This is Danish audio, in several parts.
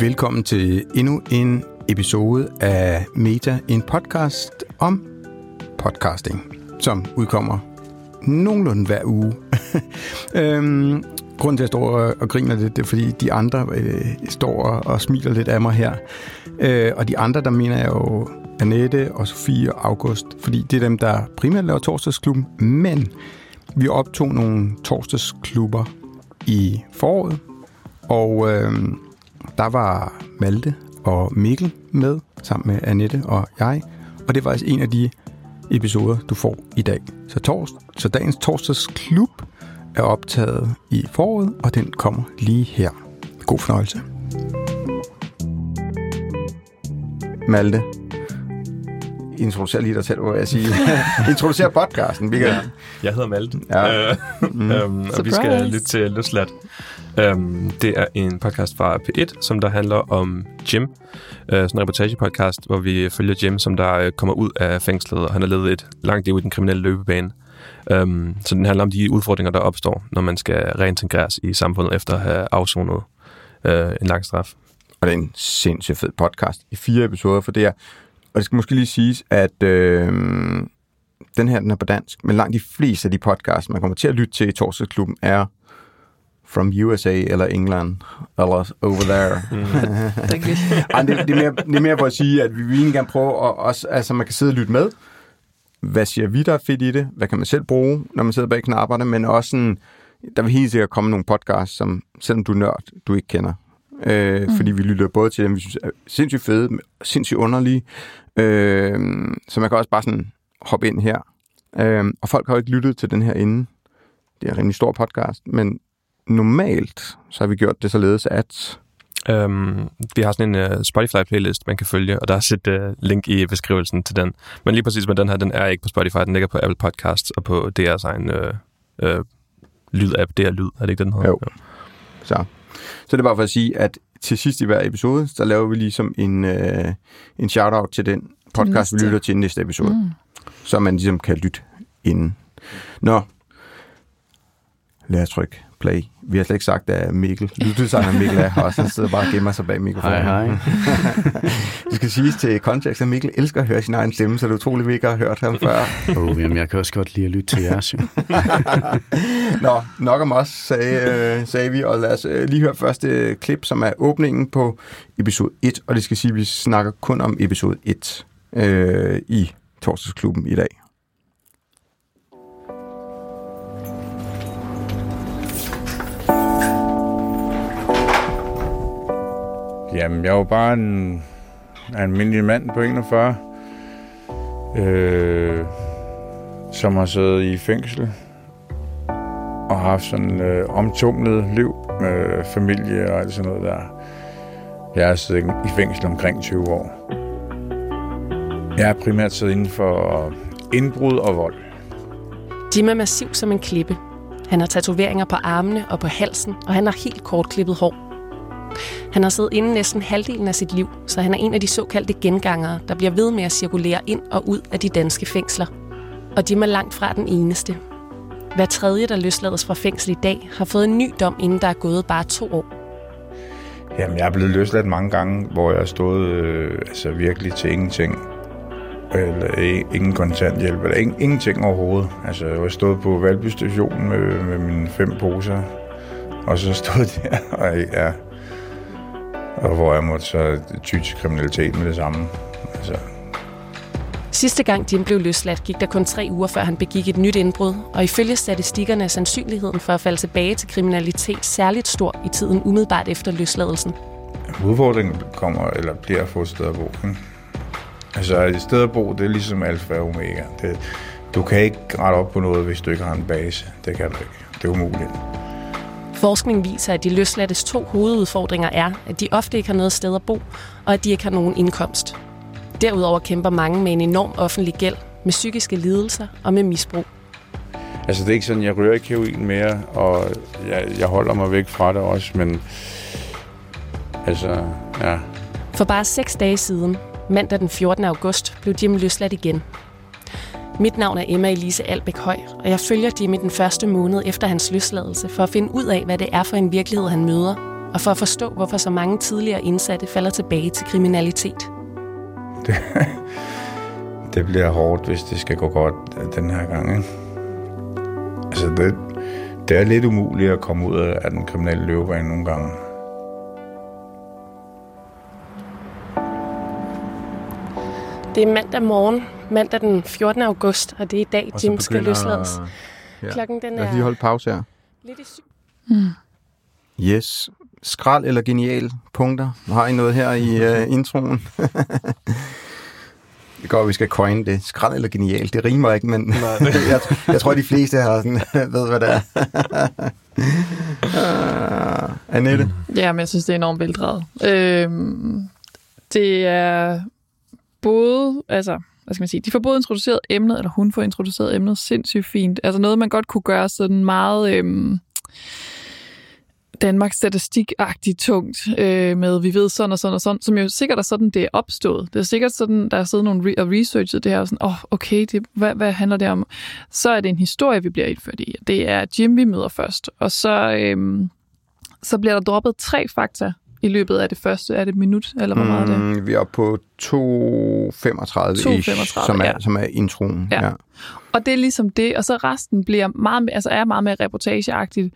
Velkommen til endnu en episode af Meta, en podcast om podcasting, som udkommer nogenlunde hver uge. øhm, grunden til, at jeg står og griner lidt, det er, fordi de andre øh, står og smiler lidt af mig her. Øh, og de andre, der mener jeg jo Annette og Sofie og August, fordi det er dem, der primært laver torsdagsklubben, men vi optog nogle torsdagsklubber i foråret, og øh, der var Malte og Mikkel med, sammen med Annette og jeg, og det var altså en af de episoder, du får i dag. Så, tors, så dagens torsdagsklub er optaget i foråret, og den kommer lige her. God fornøjelse. Malte, introducer lige dig selv, hvor jeg siger. introducer podcasten, Michael. Ja, jeg hedder Malte, ja. mm. øhm, og vi skal lytte til Løslat. Um, det er en podcast fra P1, som der handler om Jim. Uh, sådan en reportagepodcast, hvor vi følger Jim, som der uh, kommer ud af fængslet, og han har levet et langt liv i den kriminelle løbebane. Um, så den handler om de udfordringer, der opstår, når man skal reintegreres i samfundet efter at have afsonet uh, en lang straf. Og det er en sindssygt fed podcast i fire episoder, for det er og det skal måske lige siges, at øh, den her den er på dansk, men langt de fleste af de podcasts, man kommer til at lytte til i Torsdagsklubben, er from USA eller England, eller over there. Mm. Ej, det, det, er mere, det er mere for at sige, at vi vil egentlig gerne prøve, at også, altså man kan sidde og lytte med. Hvad siger vi, der er fedt i det? Hvad kan man selv bruge, når man sidder bag knapperne? Men også sådan, der vil helt sikkert komme nogle podcasts, som selvom du er nørd, du ikke kender øh, mm. fordi vi lytter både til dem, vi synes er sindssygt fede, sindssygt underlige, øh, så man kan også bare sådan hoppe ind her. Øh, og folk har jo ikke lyttet til den her inden. Det er en rimelig stor podcast, men normalt så har vi gjort det således, at Um, vi har sådan en uh, Spotify-playlist, man kan følge, og der er et uh, link i beskrivelsen til den. Men lige præcis med den her, den er ikke på Spotify, den ligger på Apple Podcasts og på DR's egen uh, uh, lyd-app. DR Lyd, er det ikke den her? Jo. jo. Så så det er bare for at sige, at til sidst i hver episode, så laver vi ligesom en, øh, en shout-out til den podcast, vi lytter til i næste episode. Mm. Så man ligesom kan lytte inden. Nå, lad os trykke play. Vi har slet ikke sagt, at Mikkel, lyttesangeren Mikkel er her, og så sidder bare og gemmer sig bag mikrofonen. Hej, hej. det skal siges til kontekst, at Mikkel elsker at høre sin egen stemme, så det er utroligt, vi ikke har hørt ham før. oh, jamen, jeg kan også godt lide at lytte til jeres. Nå, nok om os, sagde, øh, sagde vi, og lad os øh, lige høre første klip, som er åbningen på episode 1, og det skal sige, at vi snakker kun om episode 1 øh, i torsdagsklubben i dag. Jamen, jeg var bare en, almindelig mand på 41, øh, som har siddet i fængsel og har haft sådan øh, omtumlet liv med familie og alt sådan noget der. Jeg har siddet i fængsel omkring 20 år. Jeg har primært siddet inden for indbrud og vold. Jim er massiv som en klippe. Han har tatoveringer på armene og på halsen, og han har helt kort klippet hår. Han har siddet inde næsten halvdelen af sit liv, så han er en af de såkaldte gengangere, der bliver ved med at cirkulere ind og ud af de danske fængsler. Og de er langt fra den eneste. Hver tredje, der løslades fra fængsel i dag, har fået en ny dom, inden der er gået bare to år. Jamen, jeg er blevet løsladt mange gange, hvor jeg har stået øh, altså virkelig til ingenting. Eller ingen kontanthjælp, eller ingen, ingenting overhovedet. Altså, jeg har stået på Valby station med, med mine fem poser, og så stod der, og ja, og hvor jeg måtte så ty til kriminalitet med det samme. Altså. Sidste gang Jim blev løsladt, gik der kun tre uger, før han begik et nyt indbrud, og ifølge statistikkerne er sandsynligheden for at falde tilbage til kriminalitet særligt stor i tiden umiddelbart efter løsladelsen. Udfordringen kommer, eller bliver at få et sted at bo. Ikke? Altså et sted at bo, det er ligesom alfa og omega. Det, du kan ikke rette op på noget, hvis du ikke har en base. Det kan du ikke. Det er umuligt. Forskning viser, at de løslattes to hovedudfordringer er, at de ofte ikke har noget sted at bo, og at de ikke har nogen indkomst. Derudover kæmper mange med en enorm offentlig gæld, med psykiske lidelser og med misbrug. Altså det er ikke sådan, jeg rører ikke heroin mere, og jeg, jeg holder mig væk fra det også, men altså, ja. For bare seks dage siden, mandag den 14. august, blev Jim løsladt igen. Mit navn er Emma Elise Albæk Høj, og jeg følger Jimmy den første måned efter hans løsladelse for at finde ud af, hvad det er for en virkelighed, han møder, og for at forstå, hvorfor så mange tidligere indsatte falder tilbage til kriminalitet. Det, det bliver hårdt, hvis det skal gå godt den her gang. Ikke? Altså, det, det er lidt umuligt at komme ud af den kriminelle løbebane nogle gange. Det er mandag morgen, mandag den 14. august, og det er i dag, Jim skal løslades. Ja. Klokken den Lad os er lige holde pause her. lidt i syv. Yes. Skrald eller genial punkter? Har I noget her i uh, introen? det går, at vi skal coin det. Skrald eller genial? Det rimer ikke, men jeg, jeg tror, de fleste har sådan, ved, hvad det er. uh, Annette? Ja, men jeg synes, det er enormt veldrevet. Øhm, det er både, altså, hvad skal man sige, de får både introduceret emnet, eller hun får introduceret emnet sindssygt fint. Altså noget, man godt kunne gøre sådan meget øhm, Danmarks statistikagtigt tungt øh, med, vi ved sådan og sådan og sådan, som jo sikkert er sådan, det er opstået. Det er sikkert sådan, der er siddet nogle re- og researchet det her, og sådan, åh, oh, okay, det, hvad, hvad handler det om? Så er det en historie, vi bliver indført i. Det er Jim, vi møder først. Og så, øh, så bliver der droppet tre fakta i løbet af det første. Er det et minut, eller hvor meget er det? Mm, vi er oppe på 2.35 ish, 2.35, som er, ja. som er introen. Ja. Ja. Og det er ligesom det, og så resten bliver meget, altså er meget mere reportageagtigt.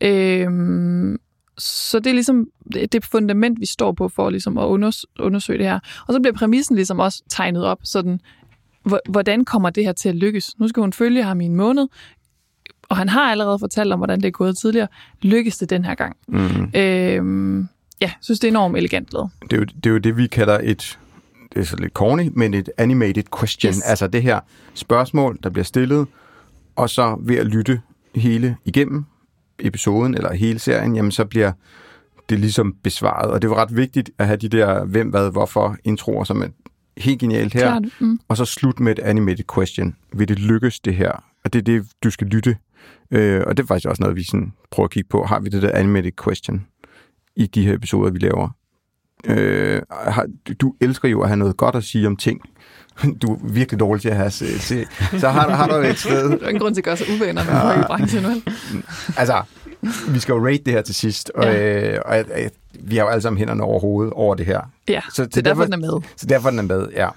Øhm, så det er ligesom det, fundament, vi står på for ligesom at unders- undersøge det her. Og så bliver præmissen ligesom også tegnet op, sådan, hvor- hvordan kommer det her til at lykkes? Nu skal hun følge ham i en måned, og han har allerede fortalt om, hvordan det er gået tidligere. Lykkes det den her gang? Mm. Øhm, ja, synes, det er enormt elegant lavet. det, er jo, det er jo det, vi kalder et, det er så lidt corny, men et animated question. Yes. Altså det her spørgsmål, der bliver stillet, og så ved at lytte hele igennem episoden, eller hele serien, jamen så bliver det ligesom besvaret. Og det var ret vigtigt at have de der hvem, hvad, hvorfor introer, som er helt genialt her. Klart. Mm. Og så slut med et animated question. Vil det lykkes, det her? Og det er det, du skal lytte. Øh, og det er faktisk også noget, vi sådan prøver at kigge på. Har vi det der animated question i de her episoder, vi laver? Øh, har, du elsker jo at have noget godt at sige om ting. Du er virkelig dårlig til at have til. til. Så har, har du et sted... Der er ingen grund til at gøre sig uvenner med folk i branchen, vel? Altså, vi skal jo rate det her til sidst. Og, Ja. øh, og øh, vi har jo alle sammen hænderne over hovedet over det her. Ja, Så det er derfor, den er med. Så derfor er den er med, ja.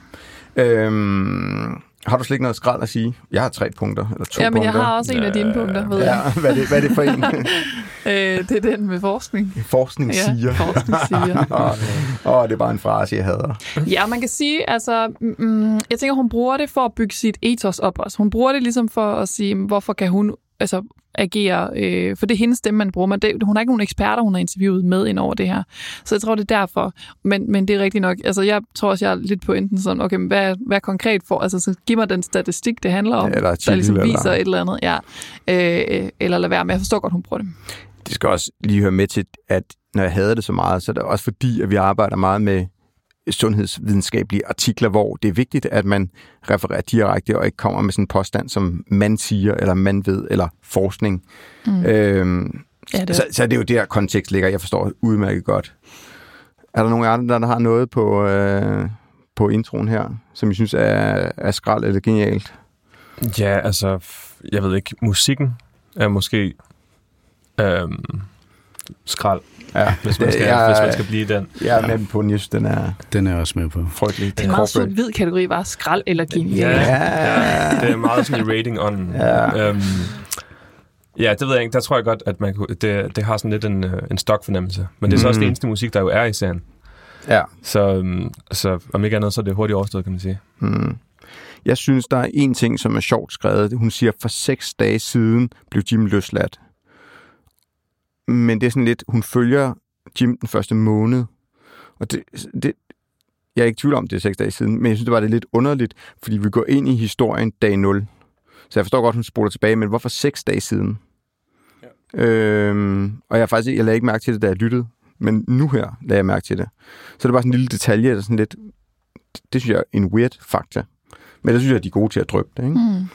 Øhm, har du slet ikke noget skrald at sige? Jeg har tre punkter, eller to Ja, men jeg har også en af dine punkter, ved jeg. Ja, hvad er det, hvad er det for en? Øh, det er den med forskning. Forskning Ja, siger. forskning siger. Åh, oh, det er bare en frase, jeg hader. Ja, man kan sige, altså, mm, jeg tænker, hun bruger det for at bygge sit ethos op også. Hun bruger det ligesom for at sige, hvorfor kan hun altså, agere, øh, for det er hendes stemme, man bruger. Men det, hun har ikke nogen eksperter, hun har interviewet med ind over det her. Så jeg tror, det er derfor. Men, men det er rigtigt nok. Altså, jeg tror også, jeg er lidt på enten sådan, okay, men hvad, hvad konkret for? Altså, så giv mig den statistik, det handler om, Eller der ligesom eller- viser et eller andet. Ja. Øh, eller lad være med. Jeg forstår godt, hun bruger det. Det skal også lige høre med til, at når jeg hader det så meget, så er det også fordi, at vi arbejder meget med sundhedsvidenskabelige artikler, hvor det er vigtigt, at man refererer direkte og ikke kommer med sådan en påstand, som man siger, eller man ved, eller forskning. Mm. Øhm, Ja, det er- så, så det er jo der, kontekst ligger. Jeg forstår udmærket godt. Er der nogen af andre, der har noget på, øh, på introen her, som I synes er, er skrald eller genialt? Ja, altså, jeg ved ikke, musikken er måske øhm, skrald, Ja, hvis man, skal, jeg, hvis man skal blive den. jeg er med på, den. Jeg synes, den er Den er også med på. frygtelig. Det er en meget hvid kategori, bare skrald eller genial. Ja, det er meget sådan i rating on. Ja. Øhm, ja, det ved jeg ikke. Der tror jeg godt, at man kunne, det, det har sådan lidt en, øh, en stokfornemmelse. Men det er så også Mm. det eneste musik, der jo er i serien. Ja. Så, øhm, så om ikke andet, så er det hurtigt overstået, kan man sige. Mm. Jeg synes, der er en ting, som er sjovt skrevet. Hun siger, for seks dage siden blev Jim løsladt. Men det er sådan lidt, hun følger Jim den første måned. Og det, det, jeg er ikke i tvivl om, det er seks dage siden, men jeg synes, det var det lidt underligt, fordi vi går ind i historien dag 0. Så jeg forstår godt, hun spoler tilbage, men hvorfor seks dage siden? Ja. Øhm, og jeg har faktisk jeg lagde ikke mærke til det, da jeg lyttede, men nu her lagde jeg mærke til det. Så det var sådan en lille detalje, der sådan lidt, det synes jeg er en weird fakta. Men det synes jeg, at de er gode til at drøbe det, ikke? Mm.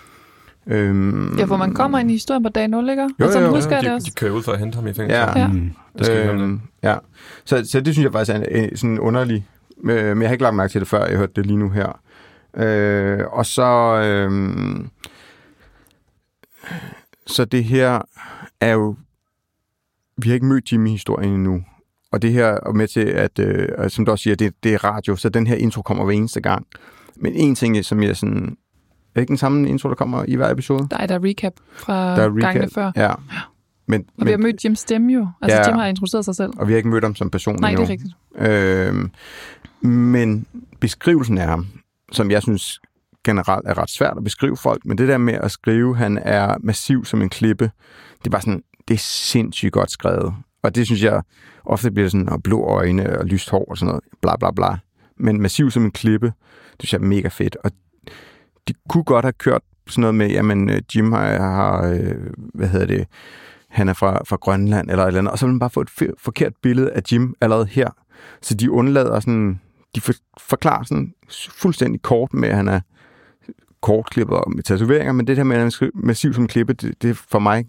Øhm, Ja, for man kommer ind i historien på dag 0, ikke? Jo, og så jo, jo. husker jeg det de, også. de kører ud for at hente ham i fængsel. Ja. Ja. Mm. Det skal øhm, ja. Så, så det synes jeg faktisk er en, en, sådan underlig... Øh, men jeg har ikke lagt mærke til det før, jeg hørte det lige nu her. Øh, og så... Øh, så det her er jo... Vi har ikke mødt Jimmy i historien endnu. og det her er med til, at, øh, som du også siger, det, det er radio, så den her intro kommer hver eneste gang. Men en ting, som jeg sådan... Er ikke den samme intro, der kommer i hver episode? Der er der recap fra der er recap, gangene før. Ja. Men, og men, vi har mødt Jim Stemme jo. Altså, ja, Jim har introduceret sig selv. Og vi har ikke mødt ham som person Nej, endnu. det er rigtigt. Øh, men beskrivelsen af ham, som jeg synes generelt er ret svært at beskrive folk, men det der med at skrive, han er massiv som en klippe, det er bare sådan, det er sindssygt godt skrevet. Og det synes jeg ofte bliver sådan, og blå øjne og lyst hår og sådan noget, bla bla bla. Men massiv som en klippe, det synes jeg er mega fedt. Og de kunne godt have kørt sådan noget med, jamen øh, Jim har, har øh, hvad hedder det, han er fra, fra Grønland eller et eller andet, og så vil man bare få et forkert billede af Jim allerede her. Så de undlader sådan, de for, forklarer sådan fuldstændig kort med, at han er kortklippet og med tatoveringer, men det her med, at han er massiv som klippe, det, det for mig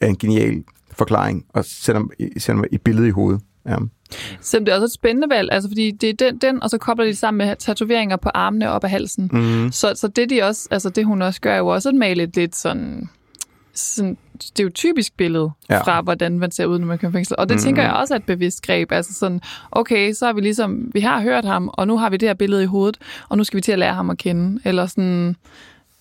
er en genial forklaring, og sætter, sætter et billede i hovedet. Ja. Så det er også et spændende valg, altså fordi det er den, den og så kobler de sammen med tatoveringer på armene og op ad halsen. Mm. Så, så det, de også, altså det hun også gør, er jo også at male et lidt sådan, sådan stereotypisk billede ja. fra, hvordan man ser ud, når man kan fængsel. Og det mm. tænker jeg også er et bevidst greb. Altså sådan, okay, så har vi ligesom, vi har hørt ham, og nu har vi det her billede i hovedet, og nu skal vi til at lære ham at kende. Eller sådan,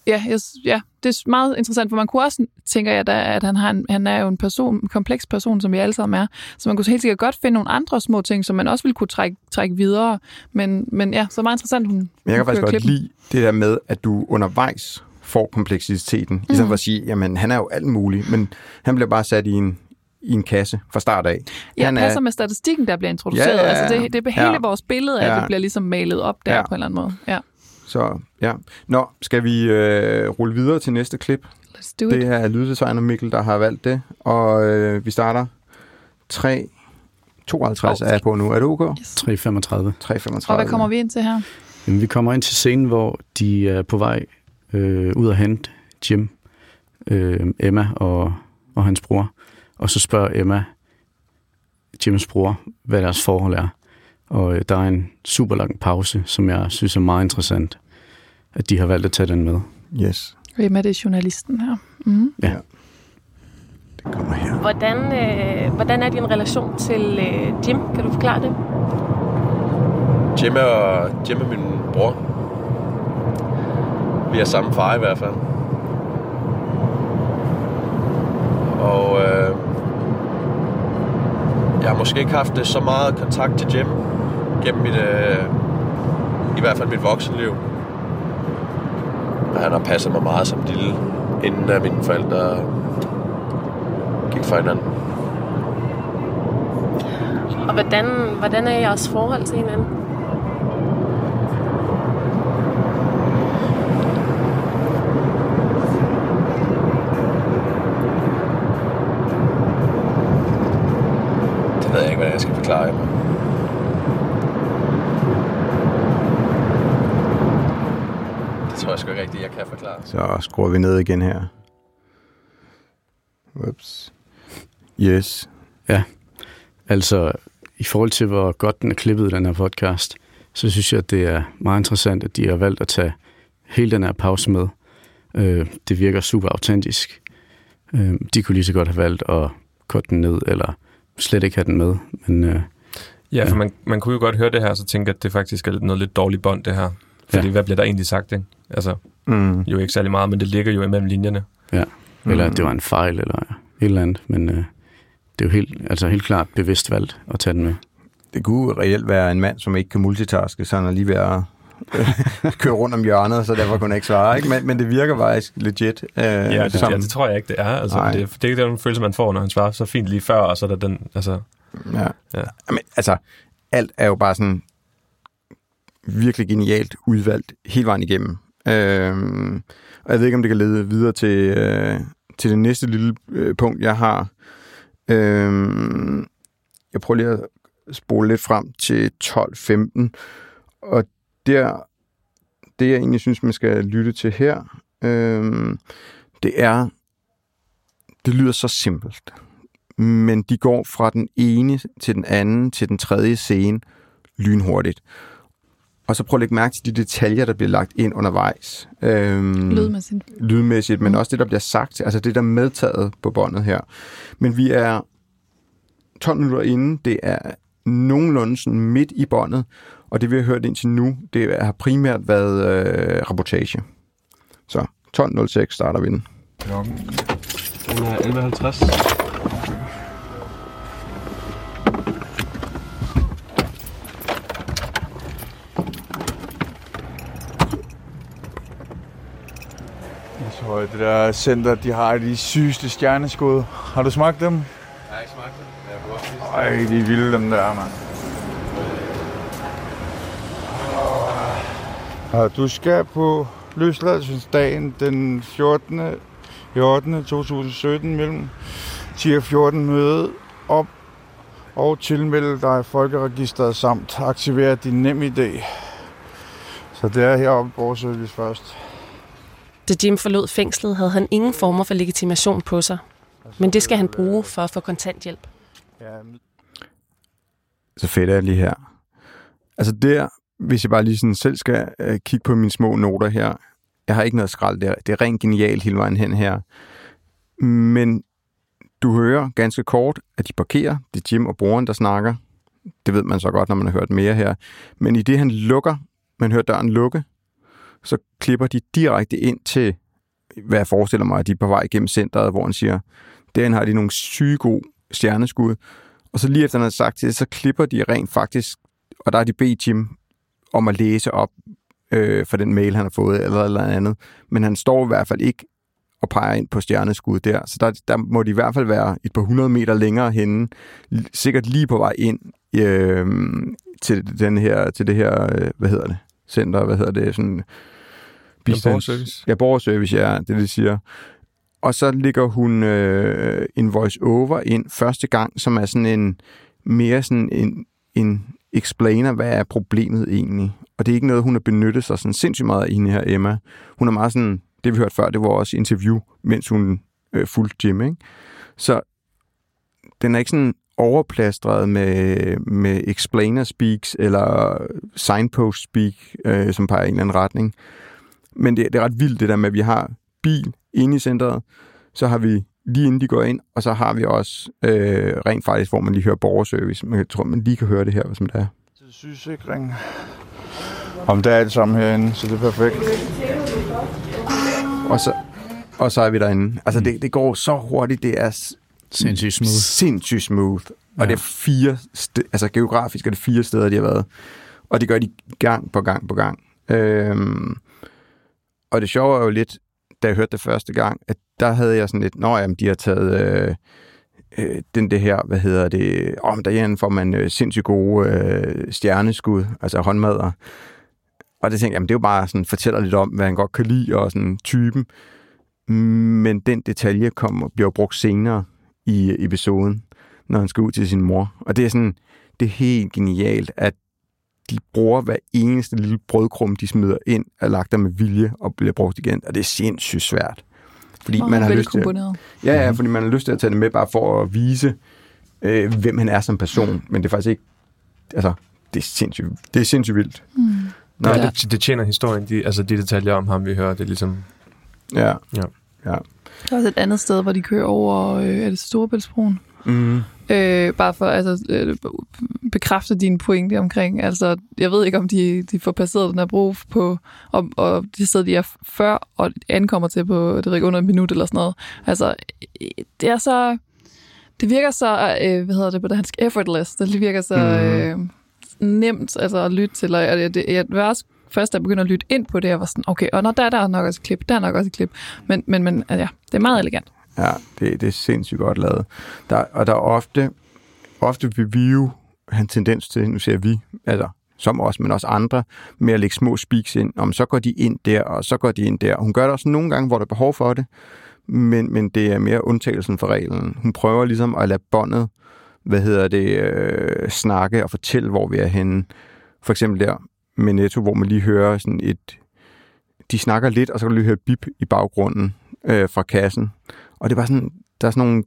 ja, jeg, ja, det er meget interessant, for man kunne også, tænker jeg, at han, har en, han er jo en person, en kompleks person, som vi alle sammen er, så man kunne helt sikkert godt finde nogle andre små ting, som man også ville kunne trække, trække videre. Men, men ja, så meget interessant, hun Men jeg kan faktisk godt lide det der med, at du undervejs får kompleksiteten, mm. i stedet for at sige, jamen han er jo alt muligt, men han bliver bare sat i en, i en kasse fra start af. Ja, han passer er... med statistikken, der bliver introduceret. Ja, ja, ja. Altså det, det er hele ja. vores billede, at ja. det bliver ligesom malet op der ja. på en eller anden måde. Ja. Så ja. Nå, skal vi øh, rulle videre til næste klip? Let's do it. Det er lyddesigner Mikkel, der har valgt det. Og øh, vi starter 3, 52 oh. er på nu. Er det okay? Yes. 335. 335. Og hvad kommer vi ind til her? Jamen, vi kommer ind til scenen, hvor de er på vej øh, ud at hente Jim, øh, Emma og, og hans bror. Og så spørger Emma Jims bror, hvad deres forhold er. Og øh, der er en super lang pause, som jeg synes er meget interessant, at de har valgt at tage den med. Yes. Hvem er det journalisten her? Mm. Ja. Det kommer her. Hvordan, øh, hvordan er din relation til øh, Jim? Kan du forklare det? Jim er, Jim er min bror. Vi har samme far i hvert fald. Og øh, jeg har måske ikke haft så meget kontakt til Jim gennem mit, øh, i hvert fald mit voksenliv. Han har passet mig meget som lille, inden at mine forældre gik fra hinanden. Og hvordan, hvordan er jeres forhold til hinanden? Det ved jeg ikke, hvordan jeg skal forklare Så skruer vi ned igen her. Ups. Yes. Ja, altså i forhold til, hvor godt den er klippet, den her podcast, så synes jeg, at det er meget interessant, at de har valgt at tage hele den her pause med. Øh, det virker super autentisk. Øh, de kunne lige så godt have valgt at korte den ned, eller slet ikke have den med. Men, øh, ja, for ja. Man, man kunne jo godt høre det her, så tænke, at det faktisk er noget lidt dårligt bånd, det her. Fordi ja. hvad bliver der egentlig sagt, ikke? Altså, mm. jo ikke særlig meget, men det ligger jo imellem linjerne. Ja, eller mm. det var en fejl, eller et eller andet, men øh, det er jo helt, altså helt klart bevidst valgt at tage den med. Det kunne reelt være en mand, som ikke kan multitaske, så han er lige ved at øh, køre rundt om hjørnet, så derfor kunne han ikke svare. Ikke? Men, men det virker faktisk legit. Øh, ja, det, som... ja, det tror jeg ikke, det er. Altså, det, det er ikke den følelse, man får, når han svarer så fint lige før, og så er der den... Altså, ja. ja. Men, altså, alt er jo bare sådan virkelig genialt udvalgt hele vejen igennem. Øh, og jeg ved ikke, om det kan lede videre til, øh, til det næste lille øh, punkt, jeg har. Øh, jeg prøver lige at spole lidt frem til 12.15, og der, det jeg egentlig synes, man skal lytte til her, øh, det er, det lyder så simpelt, men de går fra den ene til den anden til den tredje scene lynhurtigt og så prøv at lægge mærke til de detaljer, der bliver lagt ind undervejs. Øhm, lydmæssigt. Lydmæssigt, men mm. også det, der bliver sagt, altså det, der er medtaget på båndet her. Men vi er 12 minutter inden. Det er nogenlunde sådan midt i båndet, og det vi har hørt indtil nu, det har primært været øh, rapportage. Så 12.06 starter vi den. Klokken er 11.50. tror, det der center, de har de sygeste stjerneskud. Har du smagt dem? Jeg har ikke smagt dem. Jeg Ej, de er vilde, dem der, mand. Og du skal på løsladelsesdagen den 14. 14. 2017 mellem 10 og 14 møde op og tilmelde dig folkeregisteret samt aktivere din nem idé. Så det er heroppe på service først. Da Jim forlod fængslet, havde han ingen former for legitimation på sig. Men det skal han bruge for at få kontanthjælp. Så fedt er lige her. Altså der, hvis jeg bare lige sådan selv skal uh, kigge på mine små noter her. Jeg har ikke noget skrald der. Det er rent genialt hele vejen hen her. Men du hører ganske kort, at de parkerer. Det er Jim og broren, der snakker. Det ved man så godt, når man har hørt mere her. Men i det, han lukker, man hører døren lukke, så klipper de direkte ind til, hvad jeg forestiller mig, at de er på vej gennem centret, hvor han siger, derinde har de nogle syge gode stjerneskud, og så lige efter han har sagt det, så klipper de rent faktisk, og der er de bedt Jim om at læse op øh, for den mail, han har fået, eller eller andet. Men han står i hvert fald ikke og peger ind på stjerneskud der. Så der, der må de i hvert fald være et par hundrede meter længere henne, sikkert lige på vej ind øh, til, den her, til det her, øh, hvad hedder det, center, hvad hedder det, sådan bistands... borgerservice. Ja, borgerservice, ja, det det siger. Og så ligger hun øh, en voice-over ind første gang, som er sådan en mere sådan en, en explainer, hvad er problemet egentlig. Og det er ikke noget, hun har benyttet sig sådan sindssygt meget af, hende her Emma. Hun er meget sådan, det vi hørte før, det var også interview, mens hun øh, fulgte Jim, ikke? Så den er ikke sådan overplastret med, med explainer speaks eller signpost speak, øh, som peger i en eller anden retning. Men det, det er ret vildt det der med, at vi har bil inde i centret, så har vi lige inden de går ind, og så har vi også øh, rent faktisk, hvor man lige hører borgerservice. Jeg tror, man lige kan høre det her, som det er. Til sygesikring. Om det er alt sammen herinde, så det er perfekt. Og så, og så er vi derinde. Altså, det, det går så hurtigt. Det er sindssygt smooth. Sindssygt smooth. Og ja. det er fire, altså geografisk er det fire steder, de har været. Og det gør de gang på gang på gang. Øhm, og det sjove er jo lidt, da jeg hørte det første gang, at der havde jeg sådan lidt, nå jamen, de har taget øh, øh, den det her, hvad hedder det, om oh, derhjemme får man øh, sindssygt gode øh, stjerneskud, altså håndmadder. Og det tænkte jeg, jamen, det er jo bare sådan, fortæller lidt om, hvad han godt kan lide, og sådan typen. Men den detalje kommer, bliver brugt senere i episoden, når han skal ud til sin mor. Og det er sådan, det er helt genialt, at de bruger hver eneste lille brødkrum, de smider ind, er lagt der med vilje og bliver brugt igen. Og det er sindssygt svært. Fordi Meget man har lyst til, at, ja, ja, fordi man har lyst til at tage det med bare for at vise, øh, hvem han er som person. Men det er faktisk ikke... Altså, det er sindssygt, det er sindssygt vildt. Mm. Nej, ja. det, det tjener historien. De, altså, de detaljer om ham, vi hører, det er ligesom... Ja. Ja. ja. Der er også et andet sted, hvor de kører over, øh, er det Storebæltsbroen? Mm. Øh, bare for altså, øh, bekræfte dine pointe omkring, altså, jeg ved ikke, om de, de får passeret den her bro på, og, og de steder, de er før, og ankommer til på, det ved ikke, under en minut eller sådan noget. Altså, det er så, det virker så, øh, hvad hedder det på dansk, effortless, det virker så mm. øh, nemt altså, at lytte til, og det, det, jeg var også først, da jeg begyndte at lytte ind på det, jeg var sådan, okay, og når der, der er nok også et klip, der er nok også et klip, men, men, men altså, ja, det er meget elegant. Ja, det, det er sindssygt godt lavet. Der, og der er ofte, ofte vil vi jo have en tendens til, nu ser vi, altså som os, men også andre, med at lægge små speaks ind. Om så går de ind der, og så går de ind der. Hun gør det også nogle gange, hvor der er behov for det, men, men det er mere undtagelsen for reglen. Hun prøver ligesom at lade båndet, hvad hedder det, øh, snakke og fortælle, hvor vi er henne. For eksempel der med Netto, hvor man lige hører sådan et... De snakker lidt, og så kan du lige høre bip i baggrunden øh, fra kassen. Og det var sådan, der er sådan nogle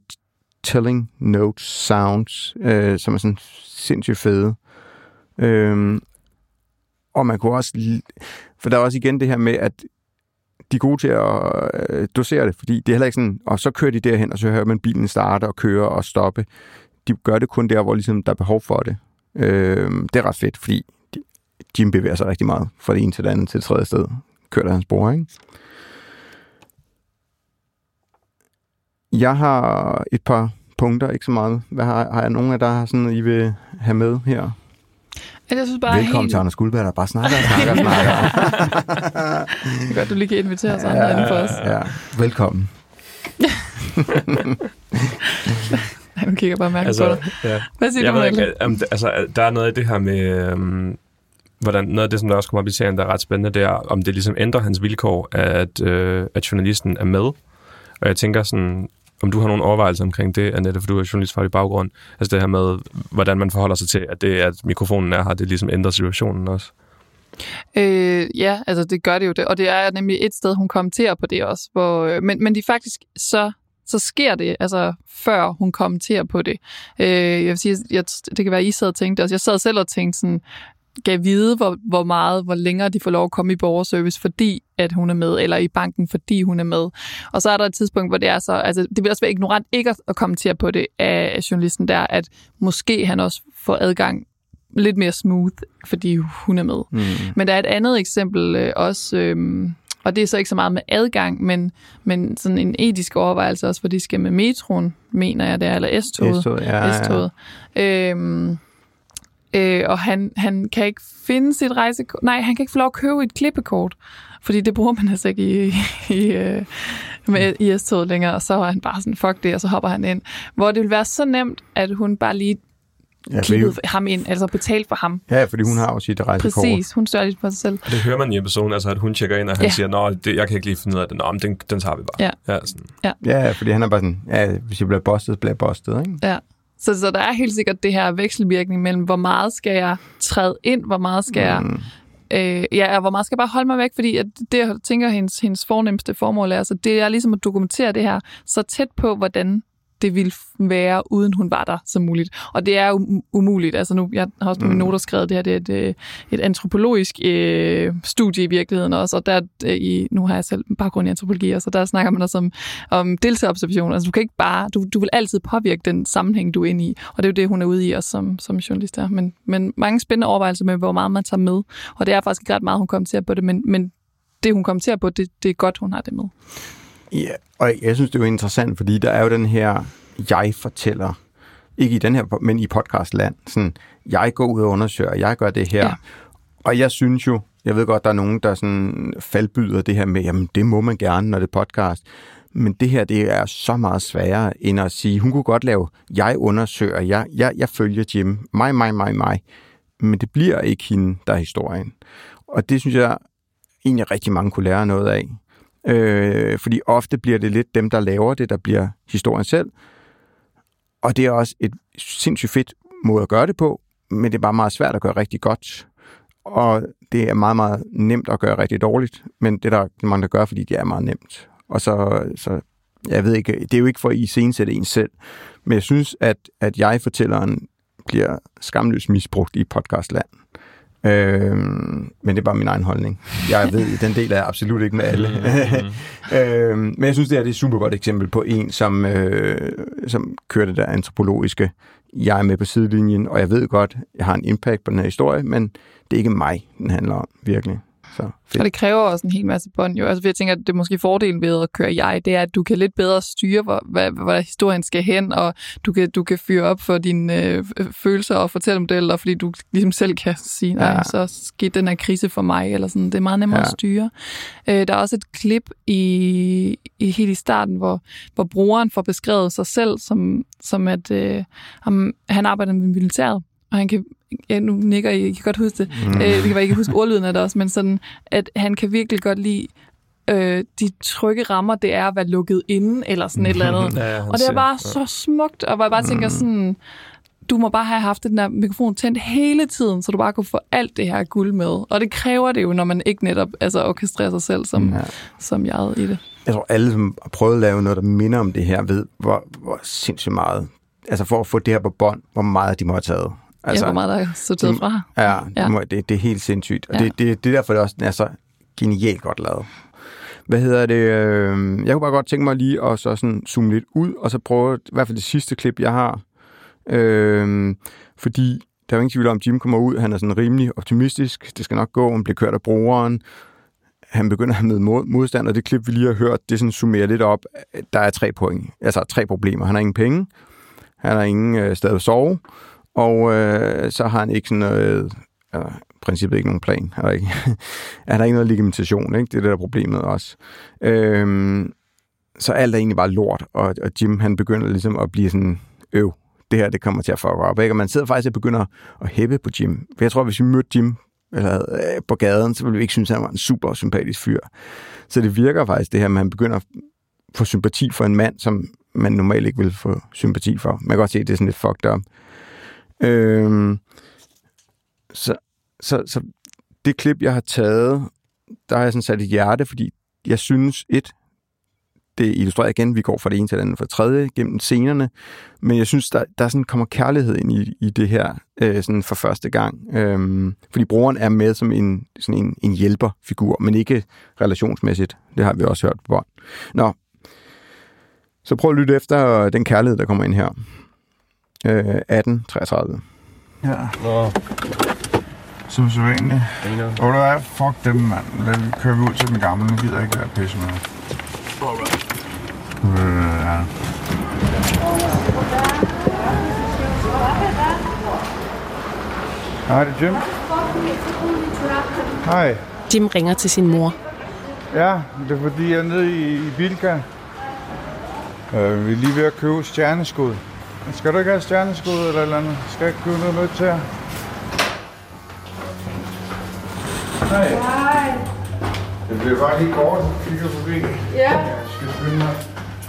telling notes, sounds, øh, som er sådan sindssygt fede. Øhm, og man kunne også... For der er også igen det her med, at de er gode til at øh, dosere det, fordi det er heller ikke sådan, og så kører de derhen, og så hører man bilen starte og køre og stoppe. de gør det kun der, hvor ligesom, der er behov for det. Øh, det er ret fedt, fordi Jim bevæger sig rigtig meget fra det ene til det andet til det tredje sted. Kører der hans bror, ikke? Jeg har et par punkter, ikke så meget. Hvad har, har jeg nogen af der sådan, I vil have med her? Jeg synes bare Velkommen helt... til Anders Guldberg, der bare snakker og snakker og snakker. det er godt, du lige kan invitere os andre ja, for os. Ja, velkommen. Nej, nu kigger bare mærkeligt altså, på dig. Ja. Hvad siger jeg du, ikke, um, altså, der er noget af det her med, um, hvordan, noget af det, som der også kommer op i serien, der er ret spændende, det er, om det ligesom ændrer hans vilkår, at, øh, at journalisten er med. Og jeg tænker sådan, om du har nogle overvejelser omkring det, Annette, for du er journalistfaglig baggrund. Altså det her med, hvordan man forholder sig til, at det, at mikrofonen er her, det ligesom ændrer situationen også. Øh, ja, altså det gør det jo det, og det er nemlig et sted, hun kommenterer på det også. Hvor, øh, men, men de faktisk så så sker det, altså før hun kommenterer på det. Øh, jeg vil sige, jeg, det kan være, at I sad og tænkte også. Jeg sad selv og tænkte sådan, gav vide, hvor, hvor meget, hvor længere de får lov at komme i borgerservice, fordi at hun er med, eller i banken, fordi hun er med. Og så er der et tidspunkt, hvor det er så, altså det vil også være ignorant ikke at kommentere på det af journalisten der, at måske han også får adgang lidt mere smooth, fordi hun er med. Mm. Men der er et andet eksempel øh, også, øh, og det er så ikke så meget med adgang, men, men sådan en etisk overvejelse også, hvor de skal med metroen, mener jeg det er, eller S-toget. S-toget, ja, S-toget. Ja. Øhm, øh, og han, han kan ikke finde sit rejsekort. Nej, han kan ikke få lov at købe et klippekort, fordi det bruger man altså ikke i, i, øh, med, i S-toget længere. Og så er han bare sådan, fuck det, og så hopper han ind. Hvor det vil være så nemt, at hun bare lige ja, klippet ham ind, altså betalt for ham. Ja, fordi hun har jo sit rejsekort. Præcis, hun større lidt for sig selv. Og det hører man i episoden, altså at hun tjekker ind, og han ja. siger, nå, det, jeg kan ikke lige finde ud af det, nå, men den, den tager vi bare. Ja. Ja, sådan. ja. ja, fordi han er bare sådan, ja, hvis jeg bliver bustet, bliver jeg bustet, ikke? Ja. Så, så der er helt sikkert det her vekselvirkning mellem, hvor meget skal jeg træde ind, hvor meget skal jeg... Mm. Øh, ja, hvor meget skal jeg bare holde mig væk, fordi at det, jeg tænker, hendes, hendes fornemmeste formål er, altså, det er ligesom at dokumentere det her så tæt på, hvordan det ville være, uden hun var der som muligt. Og det er jo umuligt. Altså nu, jeg har også på mine mm. noter skrevet, det her det er et, øh, et antropologisk øh, studie i virkeligheden også, og der, øh, i, nu har jeg selv baggrund i antropologi, og så der snakker man også om, om deltagerobservation. Altså du kan ikke bare, du, du vil altid påvirke den sammenhæng, du er inde i, og det er jo det, hun er ude i også som, som journalist der. Men, men mange spændende overvejelser med, hvor meget man tager med, og det er faktisk ikke ret meget, hun kommenterer på det, men, men det, hun kommenterer på, det, det er godt, hun har det med. Ja, og jeg synes, det er jo interessant, fordi der er jo den her, jeg fortæller, ikke i den her, men i podcastland, sådan, jeg går ud og undersøger, jeg gør det her. Ja. Og jeg synes jo, jeg ved godt, der er nogen, der sådan faldbyder det her med, jamen det må man gerne, når det er podcast. Men det her, det er så meget sværere, end at sige, hun kunne godt lave, jeg undersøger, jeg, jeg, jeg følger Jim, mig, mig, mig, mig. Men det bliver ikke hende, der er historien. Og det synes jeg egentlig rigtig mange kunne lære noget af. Øh, fordi ofte bliver det lidt dem, der laver det, der bliver historien selv. Og det er også et sindssygt fedt måde at gøre det på, men det er bare meget svært at gøre rigtig godt. Og det er meget, meget nemt at gøre rigtig dårligt, men det er der mange, der gør, fordi det er meget nemt. Og så, så jeg ved ikke, det er jo ikke for at iscenesætte en selv, men jeg synes, at, at jeg-fortælleren bliver skamløst misbrugt i podcastland. Øh, men det er bare min egen holdning. Jeg ved, den del er absolut ikke med alle. Øh, men jeg synes, det er et super godt eksempel på en, som, øh, som kører det der antropologiske. Jeg er med på sidelinjen, og jeg ved godt, jeg har en impact på den her historie, men det er ikke mig, den handler om, virkelig. Så fedt. Og det kræver også en hel masse bånd jo. Altså, jeg tænker, at det er måske fordelen ved at køre jeg, det er, at du kan lidt bedre styre, hvor, hvad, hvor historien skal hen, og du kan, du kan fyre op for dine øh, følelser og fortælle om det, eller fordi du ligesom selv kan sige, nej, ja. så skete den her krise for mig, eller sådan. Det er meget nemmere ja. at styre. Øh, der er også et klip i, i helt i starten, hvor, hvor brugeren får beskrevet sig selv, som, som at øh, han arbejder med militæret, og han kan ja, nu nikker I, I kan godt huske det, mm. øh, det kan være, I kan huske ordlyden af det også, men sådan, at han kan virkelig godt lide øh, de trygge rammer, det er at være lukket inde, eller sådan et eller andet. Ja, og det er bare så smukt, og jeg bare tænker mm. sådan, du må bare have haft den der mikrofon tændt hele tiden, så du bare kunne få alt det her guld med. Og det kræver det jo, når man ikke netop altså, orkestrerer sig selv som, ja. som jeg i det. Jeg tror, alle, som har prøvet at lave noget, der minder om det her, ved, hvor, hvor sindssygt meget, altså for at få det her på bånd, hvor meget de må have taget. Altså, ja, hvor meget der er sorteret fra. Ja, ja. Det, det, er helt sindssygt. Og ja. det, det, det er derfor, det også er så genialt godt lavet. Hvad hedder det? Øh, jeg kunne bare godt tænke mig lige at så sådan zoome lidt ud, og så prøve, i hvert fald det sidste klip, jeg har, Øh, fordi der er jo ingen tvivl om, at Jim kommer ud, han er sådan rimelig optimistisk, det skal nok gå, han bliver kørt af brugeren, han begynder at med modstand, og det klip, vi lige har hørt, det sådan summerer lidt op. Der er tre point, altså tre problemer. Han har ingen penge, han har ingen øh, sted at sove, og øh, så har han ikke sådan noget, øh, princippet ikke nogen plan. Er der ikke, er der ikke noget legitimation, ikke? Det er det, der er problemet også. Øhm, så alt er egentlig bare lort, og, og Jim, han begynder ligesom at blive sådan, øv, det her, det kommer til at fuck op, ikke? Og man sidder faktisk og begynder at hæppe på Jim. For jeg tror, hvis vi mødte Jim eller, øh, på gaden, så ville vi ikke synes, at han var en super sympatisk fyr. Så det virker faktisk, det her, at man begynder at få sympati for en mand, som man normalt ikke vil få sympati for. Man kan godt se, at det er sådan lidt fucked up. Øhm, så, så, så det klip, jeg har taget, der har jeg sådan sat et hjerte, fordi jeg synes, et, det illustrerer igen, vi går fra det ene til det andet, fra det tredje gennem scenerne, men jeg synes, der, der sådan kommer kærlighed ind i, i det her øh, sådan for første gang. Øhm, fordi broren er med som en, sådan en, en hjælperfigur, men ikke relationsmæssigt. Det har vi også hørt på bånd. Nå, så prøv at lytte efter den kærlighed, der kommer ind her. Øh, 1833. Ja. Nå. Som så egentlig. Og der er, fuck dem, mand. Lad vi køre ud til den gamle. Nu gider jeg ikke være pisse med. Ja. Hej, det er Jim. Hej. Jim ringer til sin mor. Ja, det er fordi, jeg er nede i, i Bilka. Øh, vi er lige ved at købe stjerneskud. Skal du ikke have stjerneskud eller eller andet? Skal jeg købe noget med til jer? Hej. Hej. Det bliver bare lige kort, kigger forbi. Ja. Jeg skal skynde mig.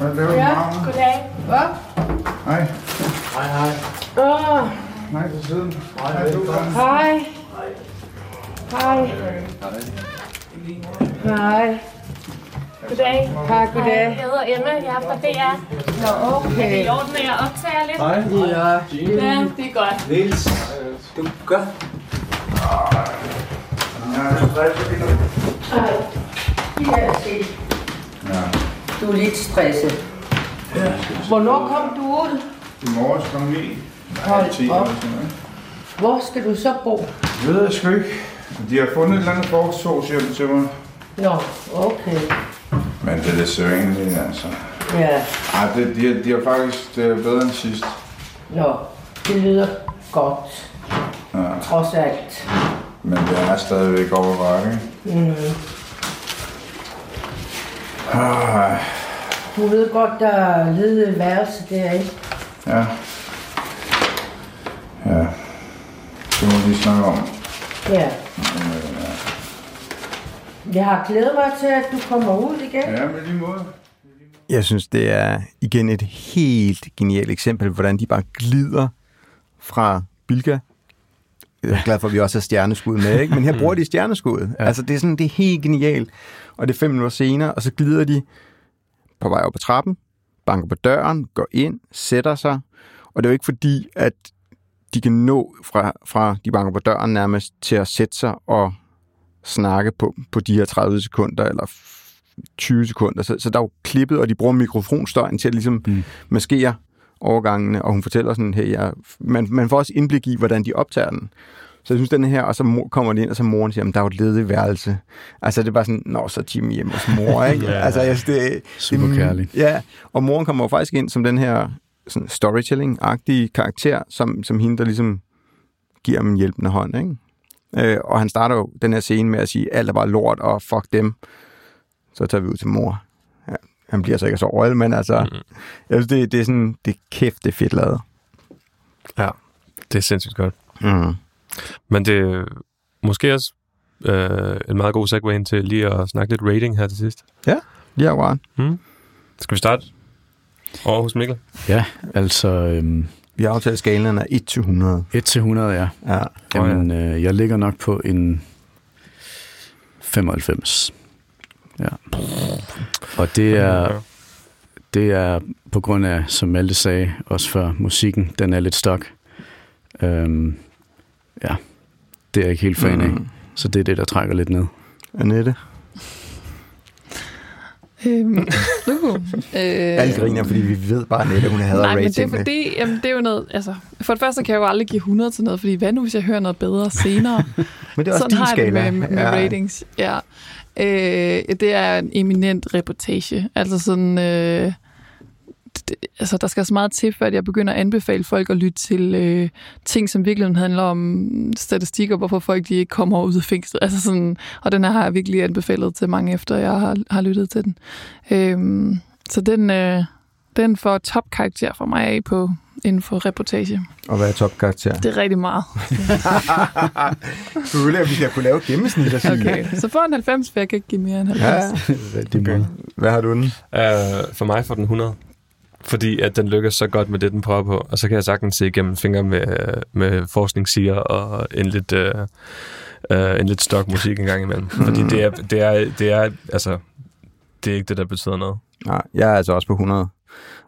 Hvad laver du, Ja, mamma? goddag. Hvad? Hej. Åh, Hej til siden. Hej, du. hej. Hej. Hej. Goddag. Hej, goddag. Jeg hedder Emma, jeg er fra DR. Nå, Er det okay. i orden, at jeg optager lidt? Ja. Ja, det er godt. Niels, du gør. Ja. Du er lidt stresset. Hvornår kom du ud? I morges kom vi. Hold 10 op. eller sådan noget. Hvor skal du så bo? Det ved jeg sgu ikke. De har fundet et eller andet frokostsovs hjem til mig. Nå, okay. Men det er sædvanlige, altså. Ja, Ej, det, de, har- de har faktisk det er bedre end sidst. nå. Det lyder godt. Ja. Trods alt. Men det er stadigvæk over bakke. Mm. Ah, Du ved godt, der er ledet værelse der, ikke? ja. Ja. Det må vi snakke om. Ja. Jeg har glædet mig til, at du kommer ud igen. Ja, med lige måde. Jeg synes, det er igen et helt genialt eksempel, hvordan de bare glider fra Bilka. Jeg er glad for, at vi også har stjerneskud med, ikke? men her bruger de stjerneskud. Ja. Altså, det er sådan, det er helt genialt. Og det er fem minutter senere, og så glider de på vej op ad trappen, banker på døren, går ind, sætter sig. Og det er jo ikke fordi, at de kan nå fra, fra de banker på døren nærmest til at sætte sig og snakke på, på de her 30 sekunder, eller 20 sekunder. Så, så der er jo klippet, og de bruger mikrofonstøjen til at ligesom mm. maskere overgangene, og hun fortæller sådan, hey, jeg, man, man får også indblik i, hvordan de optager den. Så jeg synes, den her, og så mor, kommer de ind, og så moren siger, der er jo et ledigt værelse. Altså, det er bare sådan, nå, så Jimmy hjemme hos mor, ikke? Ja. Altså, jeg synes, det, Super kærlig. Ja, og moren kommer jo faktisk ind som den her sådan storytelling-agtige karakter, som, som hende, der ligesom giver ham en hjælpende hånd, ikke? Øh, og han starter jo den her scene med at sige, alt er bare lort, og fuck dem. Så tager vi ud til mor. Ja, han bliver så ikke så royal, men altså, mm. jeg synes, det, det er sådan, det er kæft, det er fedt lavet. Ja, det er sindssygt godt. Mm. Men det er måske også øh, en meget god segue ind til lige at snakke lidt rating her til sidst. Ja, wow. Hmm? Skal vi starte over hos Mikkel? Ja, altså øhm, Vi har aftalt skalaen af 1 til 100. 1 til 100, ja. Ja. Jamen, øh, jeg ligger nok på en 95. Ja. Og det er, det er på grund af, som Malte sagde, også for musikken, den er lidt stok. Øhm, ja, det er jeg ikke helt fan af. Mm. Så det er det, der trækker lidt ned. Annette? Øhm, øh, Alle griner, fordi vi ved bare, at hun havde Nej, men det er fordi, jamen, det er jo noget, altså, for det første kan jeg jo aldrig give 100 til noget, fordi hvad nu, hvis jeg hører noget bedre senere? Men det er også Sådan din har jeg det skala. med, med Ja. ratings, ja. Øh, det er en eminent reportage. Altså sådan, øh, altså der skal så meget til, før jeg begynder at anbefale folk at lytte til øh, ting, som virkelig handler om statistikker, hvorfor folk de ikke kommer ud af fængslet. Altså sådan, og den her har jeg virkelig anbefalet til mange, efter jeg har, har lyttet til den. Øh, så den, øh, den får topkarakter for mig af på inden for reportage. Og hvad er topkarakter? Det er rigtig meget. Selvfølgelig, at vi skal kunne lave gennemsnit og sige. Okay, så får en 90, for jeg kan ikke give mere end 90. Ja, det er godt. Hvad har du den? Uh, for mig får den 100. Fordi at den lykkes så godt med det, den prøver på. Og så kan jeg sagtens se igennem fingre med, med forskningssiger og en lidt, øh, øh, en lidt stok musik en gang imellem. Fordi det er, det er, det er, altså, det er ikke det, der betyder noget. Nej, jeg er altså også på 100.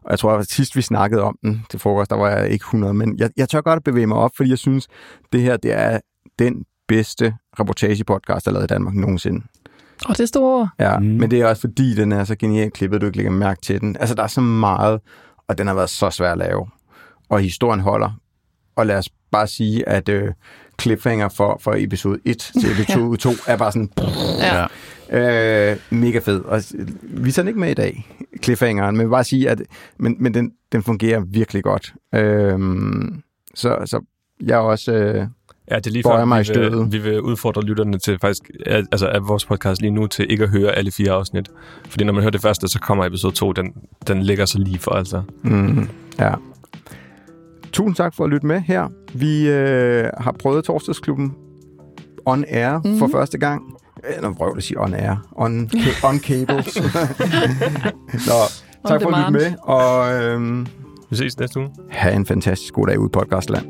Og jeg tror, at sidst vi snakkede om den til frokost, der var jeg ikke 100. Men jeg, jeg tør godt at bevæge mig op, fordi jeg synes, det her det er den bedste reportage-podcast, der er lavet i Danmark nogensinde. Og det er store. Ja, mm. men det er også fordi, den er så genialt klippet, at du ikke lægger mærke til den. Altså, der er så meget, og den har været så svær at lave. Og historien holder. Og lad os bare sige, at øh, cliffhanger for, for episode 1 til episode 2 er bare sådan... Ja. Øh, mega fed. Og vi er ikke med i dag, cliffhangeren, men jeg vil bare sige, at men, men den, den fungerer virkelig godt. Øh, så, så jeg er også... Øh, Ja, det er lige før, mig vi vil, vi vil udfordre lytterne til faktisk, altså af vores podcast lige nu, til ikke at høre alle fire afsnit. Fordi når man hører det første, så kommer episode 2, den, den ligger så lige for, altså. Mm, ja. Tusind tak for at lytte med her. Vi øh, har prøvet Torsdagsklubben on air mm. for første gang. Øh, Nå, prøv at sige on air. On, ca- on cables. Nå, tak for at lytte med, og øh, Vi ses næste uge. have en fantastisk god dag ude i podcastland.